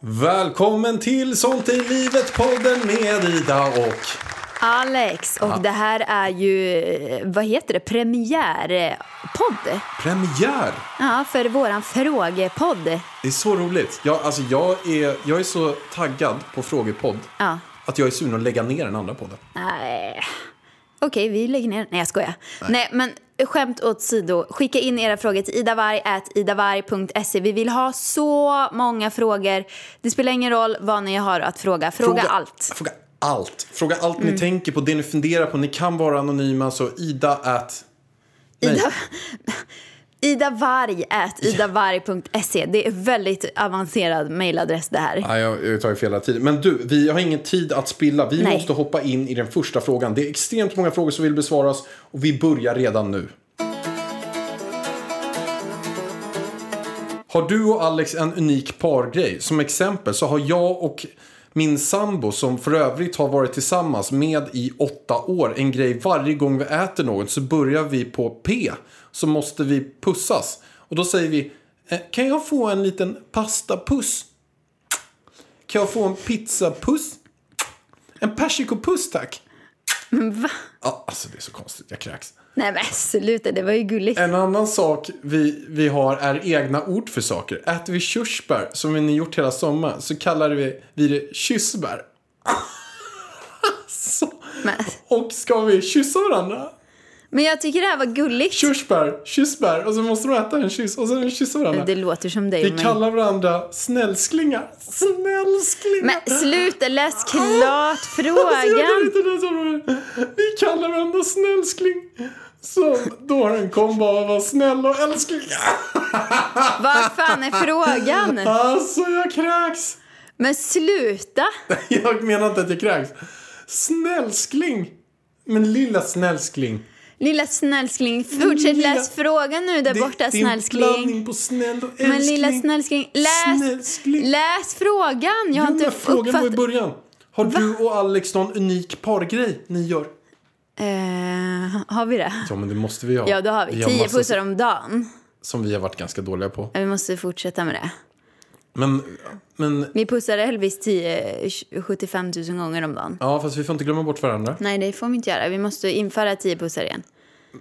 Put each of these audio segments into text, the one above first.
Välkommen till Sånt i livet-podden med Ida och... Alex, och det här är ju, vad heter det, premiärpodd. Premiär! Ja, för våran frågepodd. Det är så roligt. Jag, alltså, jag, är, jag är så taggad på frågepodd Ja. att jag är sugen att lägga ner den andra podden. Nej. Okej, vi lägger ner. Nej, jag skojar. Nej. men skämt åt sido. Skicka in era frågor till idavarg.idavarg.se. Vi vill ha så många frågor. Det spelar ingen roll vad ni har att fråga. Fråga, allt. Fråga allt. Fråga allt Mm. ni tänker på, det ni funderar på. Ni kan vara anonyma, så ida at... Nej. Ida, idavarg.idavarg.se. Det är väldigt avancerad mailadress det här. Nej, jag, jag tar ju fel hela tiden. Men du, vi har ingen tid att spilla. Vi Nej. måste hoppa in i den första frågan. Det är extremt många frågor som vill besvaras och vi börjar redan nu. Har du och Alex en unik pargrej? Som exempel så har jag och min sambo som för övrigt har varit tillsammans med i åtta år en grej varje gång vi äter något så börjar vi på P så måste vi pussas. Och då säger vi "Eh, kan jag få en liten pastapuss? Kan jag få en pizzapuss? En persikopuss tack. Va? Ja, alltså det är så konstigt, jag kräks. Nej men sluta, det var ju gulligt. En annan sak vi, vi har är egna ord för saker. Äter vi körsbär, som vi har gjort hela sommaren, så kallar vi, vi det kyssbär. så. Men, Och ska vi kyssa varandra? men jag tycker det här var gulligt. Körsbär, kyssbär, och så måste de äta en kyss och sen kyssa varandra. Det låter som dig Vi mig. kallar varandra snällsklingar. Snällsklingar. Men sluta, läs klart Alltså, jag frågan. inte läsa. Vi kallar varandra snällskling. Så då har en kombo av att vara snäll och älskling. Vad fan är frågan? Alltså jag kräks. Men sluta. Jag menar inte att jag kräks. Snällskling. Men lilla snällskling. Lilla snällskling, fortsätt Lilla- läs frågan nu där Det- borta det snällskling. på snäll och älskling. Men lilla snällskling, läs, Snällskling. läs frågan. Jag har Jo, inte frågan var i början. Har du och Alex någon unik pargrej ni gör? Eh, har vi det? Ja, men det måste vi ha. Ja, då har vi. Tio massa pussar om dagen. Som vi har varit ganska dåliga på. Vi måste fortsätta med det. Men, men Vi pussar Elvis 10, 75 000 gånger om dagen. ja, fast vi får inte glömma bort varandra. Nej, det får vi inte göra. Vi måste införa 10 pussar igen.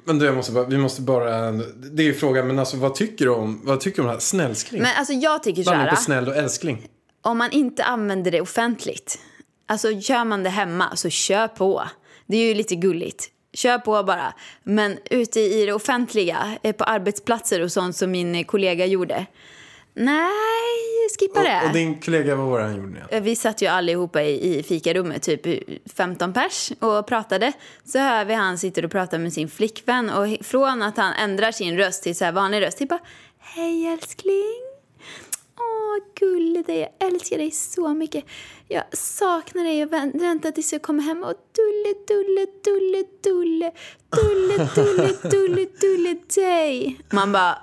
Men du, jag måste bara, vi måste bara, det är ju frågan, men alltså vad tycker du om, vad tycker du om det här? Snällskling? Men alltså jag tycker så Blandning här. på snäll och älskling. om man inte använder det offentligt, alltså gör man det hemma så kör på. Det är ju lite gulligt. Kör på bara. Men ute i det offentliga, eh, på arbetsplatser och sånt som min eh, kollega gjorde. Nej, skippa det. Och, och din kollega, vad var det han gjorde? Eh, Vi satt ju allihopa i, i fikarummet, typ 15 pers, och pratade. Så hör vi han sitter och pratar med sin flickvän och från att han ändrar sin röst till så här vanlig röst till bara Hej älskling. Åh, gulle dig. Jag älskar dig så mycket. Jag saknar dig och vänt- väntar tills jag kommer hem. Och dulle, dulle, dulle, dulle, dulle, dulle, dulle, dulle dig. Man bara,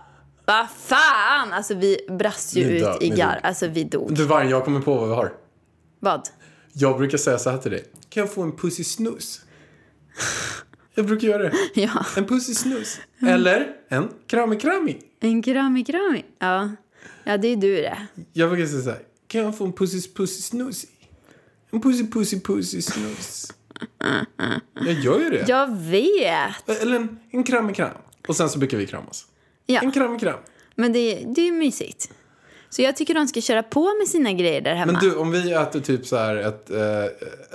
vad fan? Alltså vi brast ju ut i garv. Alltså vi dog. Du Vargen, jag kommer på vad vi har. Vad? Jag brukar säga så här till dig. Kan jag få en pussy snus? Jag brukar göra det. Ja, En pussy snus. Eller en krami krami. en krami krami. Ja. Ja, det är du det. Jag brukar säga så här. Kan jag få en pussy pussy snus? En pussy pussy pussy snus. Jag gör ju det. Jag vet. Eller en, en kram i kram. Och sen så brukar vi kramas. Ja, En kram i kram. men det, det är ju mysigt. Så jag tycker de ska köra på med sina grejer där hemma. Men du, om vi äter typ så här ett, eh,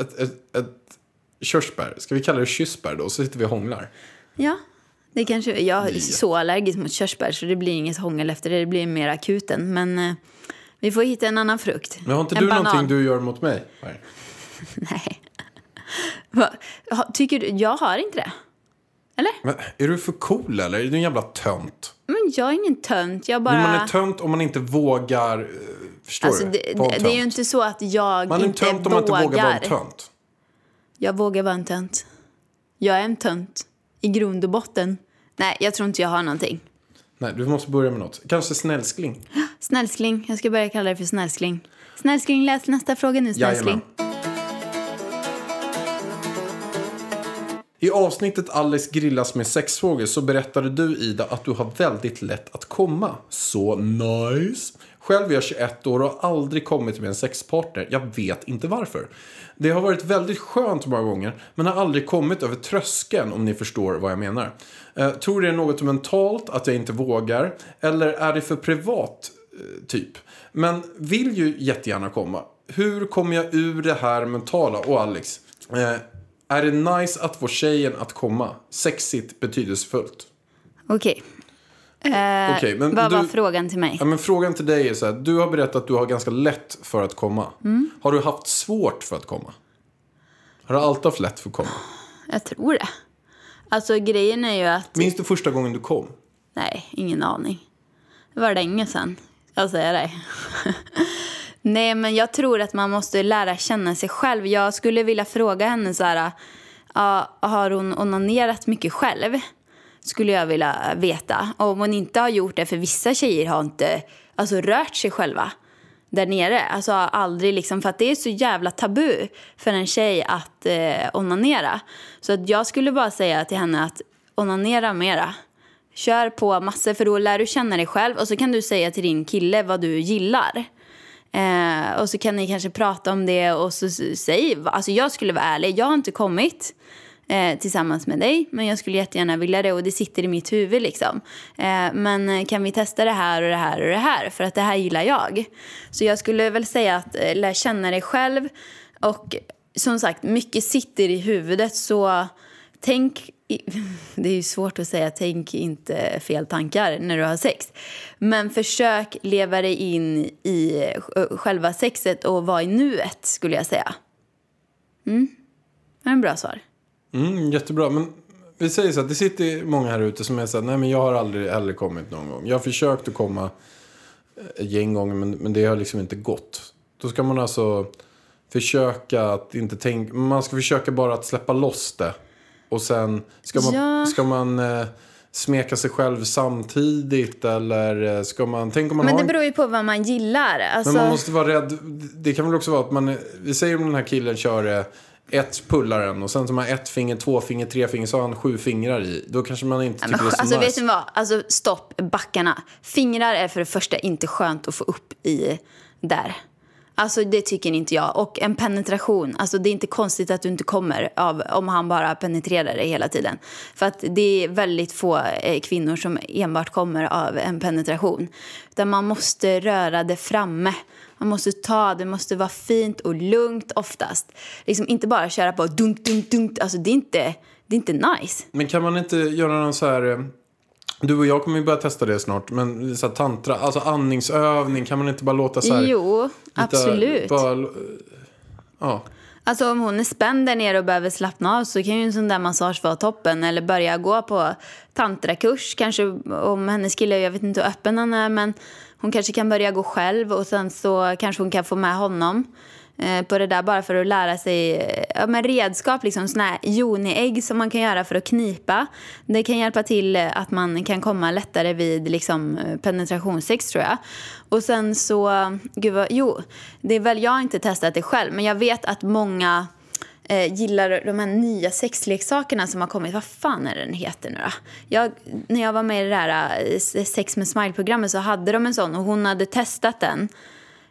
ett, ett, ett körsbär. Ska vi kalla det kyssbär då? Så sitter vi och hånglar. Ja, det kanske... Jag är så allergisk mot körsbär så det blir inget hångel efter det. Det blir mer akuten. Men eh, vi får hitta en annan frukt. Men har inte en du banan. någonting du gör mot mig? Nej. Nej. Va? Tycker du? Jag har inte det. Eller? Men är du för cool eller? Är du en jävla tönt? Men jag är ingen tönt. Jag bara... Men man är tönt om man inte vågar... eh, Förstår alltså, du? det, det, är ju inte så att jag Man är en inte tönt om man inte vågar. vågar vara en tönt. Jag vågar vara en tönt. Jag är en tönt. I grund och botten. Nej, jag tror inte jag har någonting. Nej, du måste börja med något. Kanske snällskling. Snällskling. Jag ska börja kalla det för snällskling. Snällskling, läs nästa fråga nu, snällskling. Jajamän. I avsnittet Alice grillas med sexfrågor så berättade du Ida att du har väldigt lätt att komma. Så nice! Själv är jag 21 år och har aldrig kommit med en sexpartner. Jag vet inte varför. Det har varit väldigt skönt många gånger men har aldrig kommit över tröskeln om ni förstår vad jag menar. Eh, tror det är något mentalt att jag inte vågar eller är det för privat eh, typ? Men vill ju jättegärna komma. Hur kommer jag ur det här mentala? Och Alex, eh, är det nice att få tjejen att komma? Sexigt, betydelsefullt. Okej. Eh, Okej, men vad var du- frågan till mig? Ja, men frågan till dig är så här. Du har berättat att du har ganska lätt för att komma. Mm. Har du haft svårt för att komma? Har du alltid haft lätt för att komma? Jag tror det. Alltså grejen är ju att... Minns du första gången du kom? Nej, ingen aning. Det var länge sedan. Jag säger det. Nej, men jag tror att man måste lära känna sig själv. Jag skulle vilja fråga henne så här. ja, har hon onanerat mycket själv? Skulle jag vilja veta. Och om hon inte har gjort det, för vissa tjejer har inte alltså, rört sig själva där nere. Alltså aldrig liksom, för att det är så jävla tabu för en tjej att eh, onanera. Så att jag skulle bara säga till henne att onanera mera. Kör på massor för då lär du känna dig själv och så kan du säga till din kille vad du gillar. Eh, och så kan ni kanske prata om det och så så säg, alltså jag skulle vara ärlig, jag har inte kommit eh, tillsammans med dig men jag skulle jättegärna vilja det och det sitter i mitt huvud liksom. Eh, men eh, kan vi testa det här och det här och det här för att det här gillar jag. Så jag skulle väl säga att eh, lär känna dig själv och som sagt mycket sitter i huvudet så tänk i- det är ju svårt att säga tänk inte fel tankar när du har sex. Men försök leva dig in i eh, själva sexet och vara i nuet skulle jag säga. Mm. Det är en bra svar. Mm, jättebra. Men vi säger så att det sitter många här ute som är så här, nej men jag har aldrig heller kommit någon gång. Jag har försökt att komma ett gäng gånger men, men det har liksom inte gått. Då ska man alltså försöka att inte tänka, man ska försöka bara att släppa loss det. Och sen ska man, Ja. ska man eh, smeka sig själv samtidigt eller eh, ska man, tänk om man Men har det en beror ju på vad man gillar. Alltså, men man måste vara rädd. Det kan väl också vara att man, vi säger om den här killen kör ett pullaren och sen som har ett finger, två finger, tre finger så har han sju fingrar i. Då kanske man inte tycker men, det är så alltså, vet nice. ni vad? Alltså, stopp, backarna. Fingrar är för det första inte skönt att få upp i där. Alltså det tycker inte jag. Och en penetration, alltså det är inte konstigt att du inte kommer av, om han bara penetrerar dig hela tiden. För att det är väldigt få eh, kvinnor som enbart kommer av en penetration. Utan man måste röra det framme. Man måste ta, det måste vara fint och lugnt oftast. Liksom inte bara köra på dunk, dunk, dunk. Alltså det är inte, det är inte nice. Men kan man inte göra någon så här... Eh, du och jag kommer ju börja testa det snart. Men så här tantra, alltså andningsövning. Kan man inte bara låta så här... Jo, lite- absolut. Bara, ja. Alltså om hon är spänd där nere och behöver slappna av så kan ju en sån där massage vara toppen. Eller börja gå på tantrakurs. Kanske om hennes kille, jag vet inte hur öppen han är, men hon kanske kan börja gå själv och sen så kanske hon kan få med honom Eh, på det där bara för att lära sig eh, ja, men redskap, liksom såna här joniägg som man kan göra för att knipa. Det kan hjälpa till eh, att man kan komma lättare vid liksom, penetrationssex tror jag. Och sen så, gud vad, jo, det är väl, jag har inte testat det själv men jag vet att många eh, gillar de här nya sexleksakerna som har kommit. Vad fan är den heter nu då? Jag, när jag var med i det där Sex med Smile-programmet så hade de en sån och hon hade testat den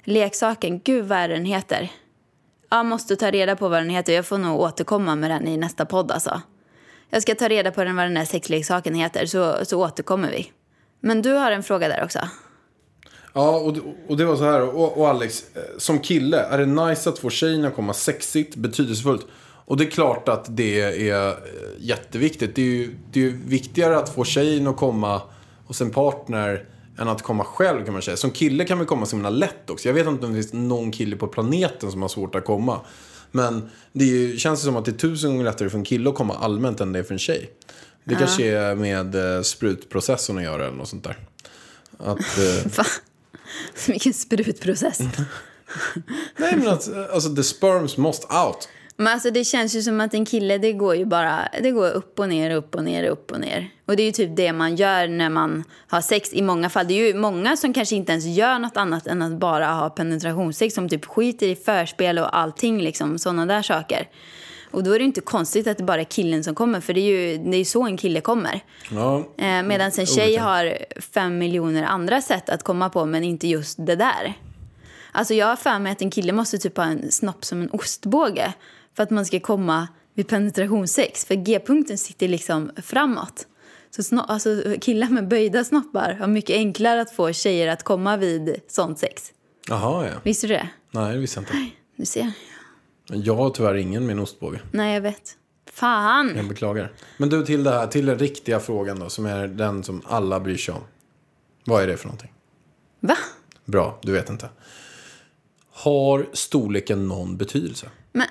leksaken. Gud vad är den heter? Jag måste ta reda på vad den heter. Jag får nog återkomma med den i nästa podd alltså. Jag ska ta reda på den, vad den här sexleksaken heter så, så återkommer vi. Men du har en fråga där också. Ja, och, och det var så här. Och, och Alex, eh, som kille, är det nice att få tjejen att komma sexigt, betydelsefullt? Och det är klart att det är eh, jätteviktigt. Det är ju, det är ju viktigare att få tjejen att komma hos en partner än att komma själv kan man säga. Som kille kan man komma så himla lätt också. Jag vet inte om det finns någon kille på planeten som har svårt att komma. Men det ju, känns ju som att det är tusen gånger lättare för en kille att komma allmänt än det är för en tjej. Det kanske är med eh, sprutprocessen att göra eller något sånt där. Att, eh? Vilken sprutprocess. nej men att, eh, alltså the sperms must out. Men alltså det känns ju som att en kille, det går ju bara det går upp och ner, upp och ner, upp och ner. Och det är ju typ det man gör när man har sex i många fall. Det är ju många som kanske inte ens gör något annat än att bara ha penetrationssex. Som typ skiter i förspel och allting liksom, sådana där saker. Och då är det inte konstigt att det bara är killen som kommer, för det är ju det är ju så en kille kommer. Ja, Eh, Medan en tjej har fem miljoner andra sätt att komma på, men inte just det där. Alltså jag har för mig att en kille måste typ ha en snopp som en ostbåge för att man ska komma vid penetrationssex. För G-punkten sitter liksom framåt. Så alltså, killar med böjda snoppar har mycket enklare att få tjejer att komma vid sånt sex. Jaha, ja. Visste du det? Nej, det visste jag inte. Du ser. Jag har tyvärr ingen med en ostbåge. Nej, jag vet. Fan! Jag beklagar. Men du, till, det här, till den riktiga frågan då, som är den som alla bryr sig om. Vad är det för någonting? Va? Bra, du vet inte. Har storleken någon betydelse? Men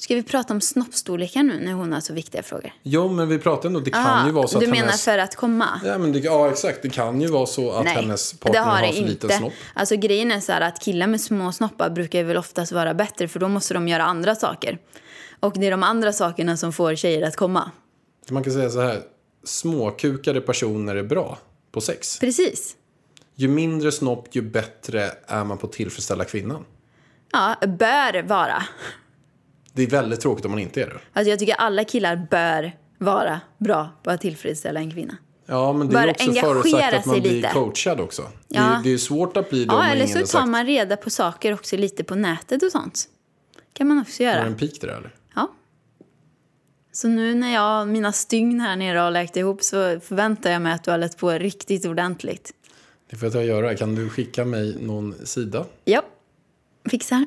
ska vi prata om snoppstorlekar nu när hon har så viktiga frågor? Jo, men vi pratar ändå, det kan Ah, ju vara så du att menar hennes... för att komma? Ja, men det, ja, exakt. Det kan ju vara så att hennes partner har, för liten snopp. Alltså grejen är så här att killar med små snoppar brukar väl oftast vara bättre för då måste de göra andra saker. Och det är de andra sakerna som får tjejer att komma. Man kan säga så här, småkukade personer är bra på sex. Precis. Ju mindre snopp, ju bättre är man på att tillfredsställa kvinnan. Ja, bör vara. Det är väldigt tråkigt om man inte är det. Alltså jag tycker alla killar bör vara bra på att tillfredsställa en kvinna. Ja, men det är Bara också engagera förutsatt att man blir lite. coachad också. Det, Ja. är, det är svårt att bli det om Ja, man eller så tar man reda på saker också lite på nätet och sånt. kan man också Är det göra. en pik där eller? Ja. Så nu när jag mina stygn här nere har läkt ihop så förväntar jag mig att du har lett på riktigt ordentligt. Det får jag göra. Kan du skicka mig någon sida? Ja, fixar.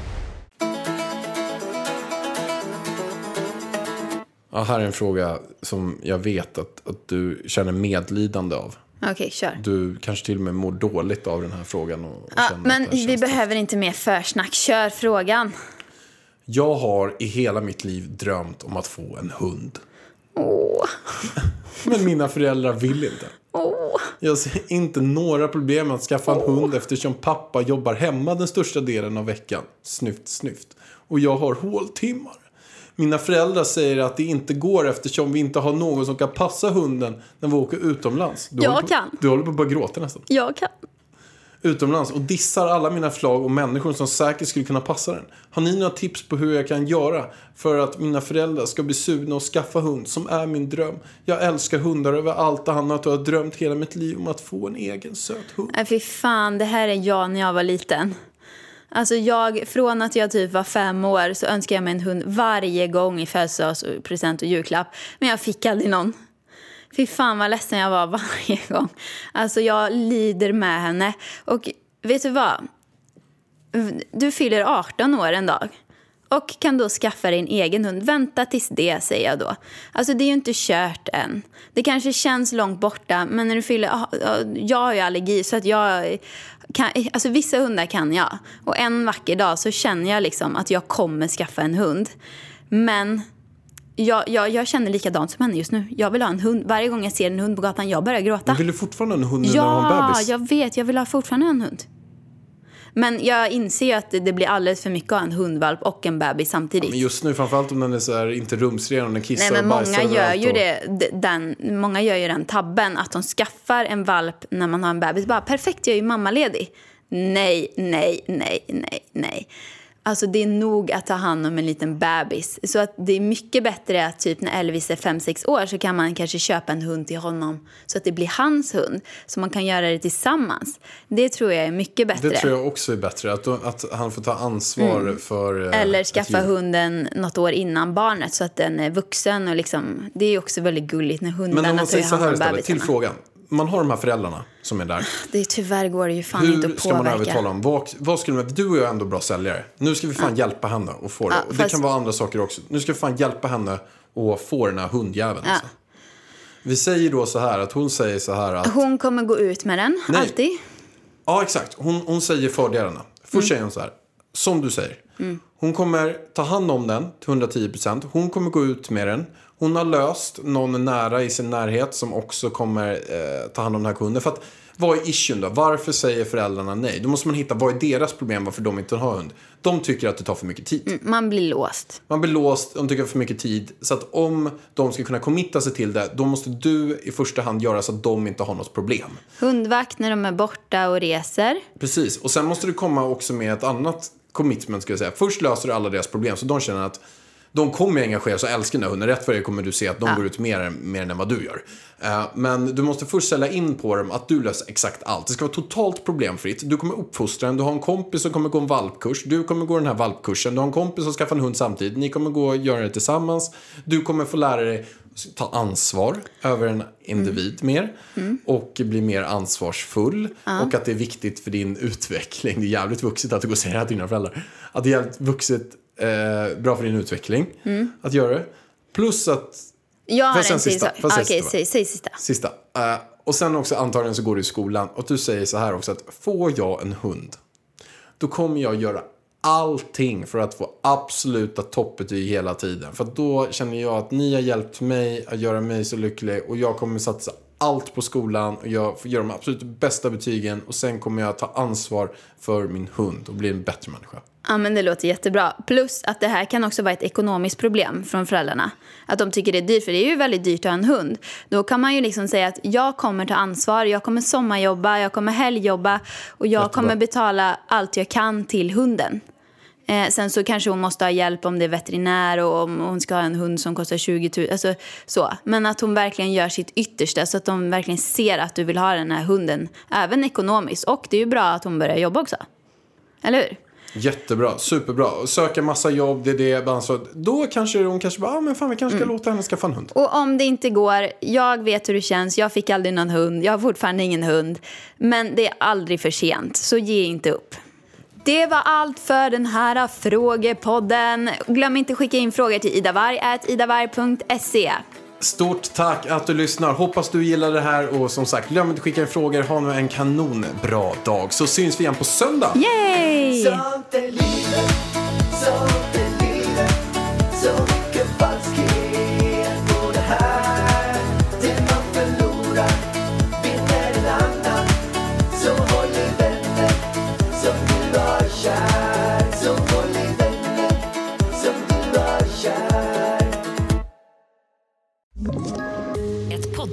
Ja, här är en fråga som jag vet att, att du känner medlidande av. Okej, kör. Du kanske till och med mår dåligt av den här frågan. Och, och Ja, men vi behöver inte mer försnack. Kör frågan. Jag har i hela mitt liv drömt om att få en hund. Åh, Men mina föräldrar vill inte. åh. Jag ser inte några problem med att skaffa en hund eftersom pappa jobbar hemma den största delen av veckan. Snyft, snyft. Och jag har håltimmar. Mina föräldrar säger att det inte går eftersom vi inte har någon som kan passa hunden när vi åker utomlands. Du Jag håller på, kan. Du håller på att börja gråta nästan. Jag kan. Utomlands och dissar alla mina förslag och människor som säkert skulle kunna passa den. Har ni några tips på hur jag kan göra för att mina föräldrar ska bli sugna och skaffa hund som är min dröm? Jag älskar hundar över allt annat och har drömt hela mitt liv om att få en egen söt hund. Nej, fy fan. Det här är jag när jag var liten. Alltså jag, från att jag typ var fem år så önskade jag mig en hund varje gång i födelsedagspresent och julklapp. Men jag fick aldrig någon. Fy fan vad ledsen jag var varje gång. Alltså jag lider med henne. Och vet du vad? Du fyller 18 år en dag. Och kan då skaffa dig en egen hund. Vänta tills det, säger jag då. Alltså det är ju inte kört än. Det kanske känns långt borta, men när du fyller... ah, ah, Jag har ju allergi, så att jag... Kan, alltså vissa hundar kan jag. Och en vacker dag så känner jag liksom att jag kommer skaffa en hund. Men jag, jag, jag känner likadant som henne just nu. Jag vill ha en hund. Varje gång jag ser en hund på gatan, jag börjar gråta. Men vill du fortfarande ha en hund när du har en Ja, bebis? jag vet. Jag vill ha fortfarande en hund. Men jag inser ju att det, blir alldeles för mycket att ha en hundvalp och en bebis samtidigt. Men just nu, framförallt om den är så här, inte rumsren och den kissar Nej, men och många gör, ju och- det, den, många gör ju den tabben att de skaffar en valp när man har en bebis. Bara perfekt, jag är ju mammaledig. Nej, nej, nej, nej, nej. Alltså det är nog att ta hand om en liten bebis. Så att det är mycket bättre att typ när Elvis är 5-6 år så kan man kanske köpa en hund till honom så att det blir hans hund. Så man kan göra det tillsammans. Det tror jag är mycket bättre. Det tror jag också är bättre. Att, att han får ta ansvar för... eh, Eller skaffa hunden något år innan barnet så att den är vuxen. Och liksom, det är också väldigt gulligt när hundarna Men om man tar säger så hand här om istället, till bebisarna. frågan. Man har de här föräldrarna som är där. Det, tyvärr går det ju fan inte Hur att ska man påverka. övertala dem? Vad, vad skulle du och jag är ändå bra säljare. Nu ska vi fan hjälpa henne att få det. Ja, och det fast- kan vara andra saker också. Nu ska vi fan hjälpa henne att få den här hundjäveln. Ja. Alltså. Vi säger då så här att hon säger så här att... Hon kommer gå ut med den, Nej. alltid. Ja, exakt. Hon, hon säger fördelarna. Först Mm. säger hon så här. Som du säger. Hon kommer ta hand om den till 110%. Hon kommer gå ut med den. Hon har löst någon nära i sin närhet som också kommer eh, ta hand om den här kunden. För att, vad är issuen då? Varför säger föräldrarna nej? Då måste man hitta vad är deras problem varför de inte har hund. De tycker att det tar för mycket tid. Man blir låst. Man blir låst, de tycker för mycket tid. Så att om de ska kunna committa sig till det, då måste du i första hand göra så att de inte har något problem. Hundvakt när de är borta och reser. Precis, och sen måste du komma också med ett annat commitment ska jag säga. Först löser du alla deras problem så de känner att de kommer engagera sig och älska den här hunden. Rätt för det kommer du se att de går ut mer, mer än vad du gör. Eh, men du måste först sälja in på dem att du löser exakt allt. Det ska vara totalt problemfritt. Du kommer uppfostra den. Du har en kompis som kommer gå en valpkurs. Du kommer gå den här valpkursen. Du har en kompis som skaffar en hund samtidigt. Ni kommer gå och göra det tillsammans. Du kommer få lära dig ta ansvar över en individ mer. Och bli mer ansvarsfull. Och att det är viktigt för din utveckling. Det är jävligt vuxet att du går och säger det här till dina föräldrar. Att det är jävligt vuxet, eh, bra för din utveckling. Att göra det. Plus att Jag har en sista? säga Okej, sista, va? säg, säg sista. Sista. Eh, och sen också antagligen så går du i skolan och du säger så här också att får jag en hund då kommer jag göra allting för att få absoluta toppbetyg hela tiden. För då känner jag att ni har hjälpt mig att göra mig så lycklig och jag kommer satsa allt på skolan och jag får göra de absolut bästa betygen och sen kommer jag ta ansvar för min hund och bli en bättre människa. Ja, men det låter jättebra. Plus att det här kan också vara ett ekonomiskt problem från föräldrarna. Att de tycker det är dyrt, för det är ju väldigt dyrt att ha en hund. Då kan man ju liksom säga att jag kommer ta ansvar, jag kommer sommarjobba, jag kommer helgjobba och jag Jättebra. kommer betala allt jag kan till hunden. Eh, sen så kanske hon måste ha hjälp om det är veterinär och om hon ska ha en hund som kostar 20 000. Alltså, så. Men att hon verkligen gör sitt yttersta så att de verkligen ser att du vill ha den här hunden. Även ekonomiskt. Och det är ju bra att hon börjar jobba också. Eller hur? Jättebra, superbra. Söka massa jobb, det är det ansvaret. Då kanske hon kanske bara, ah, men fan vi kanske ska låta henne skaffa en hund. Och om det inte går, jag vet hur det känns, jag fick aldrig någon hund, jag har fortfarande ingen hund. Men det är aldrig för sent, så ge inte upp. Det var allt för den här frågepodden. Glöm inte skicka in frågor till idavarg.idavarg.se. Stort tack att du lyssnar. Hoppas du gillar det här och som sagt, glöm inte att skicka in frågor. Ha nu en kanonbra dag så syns vi igen på söndag. Yay! Sånt är livet, sånt är livet Så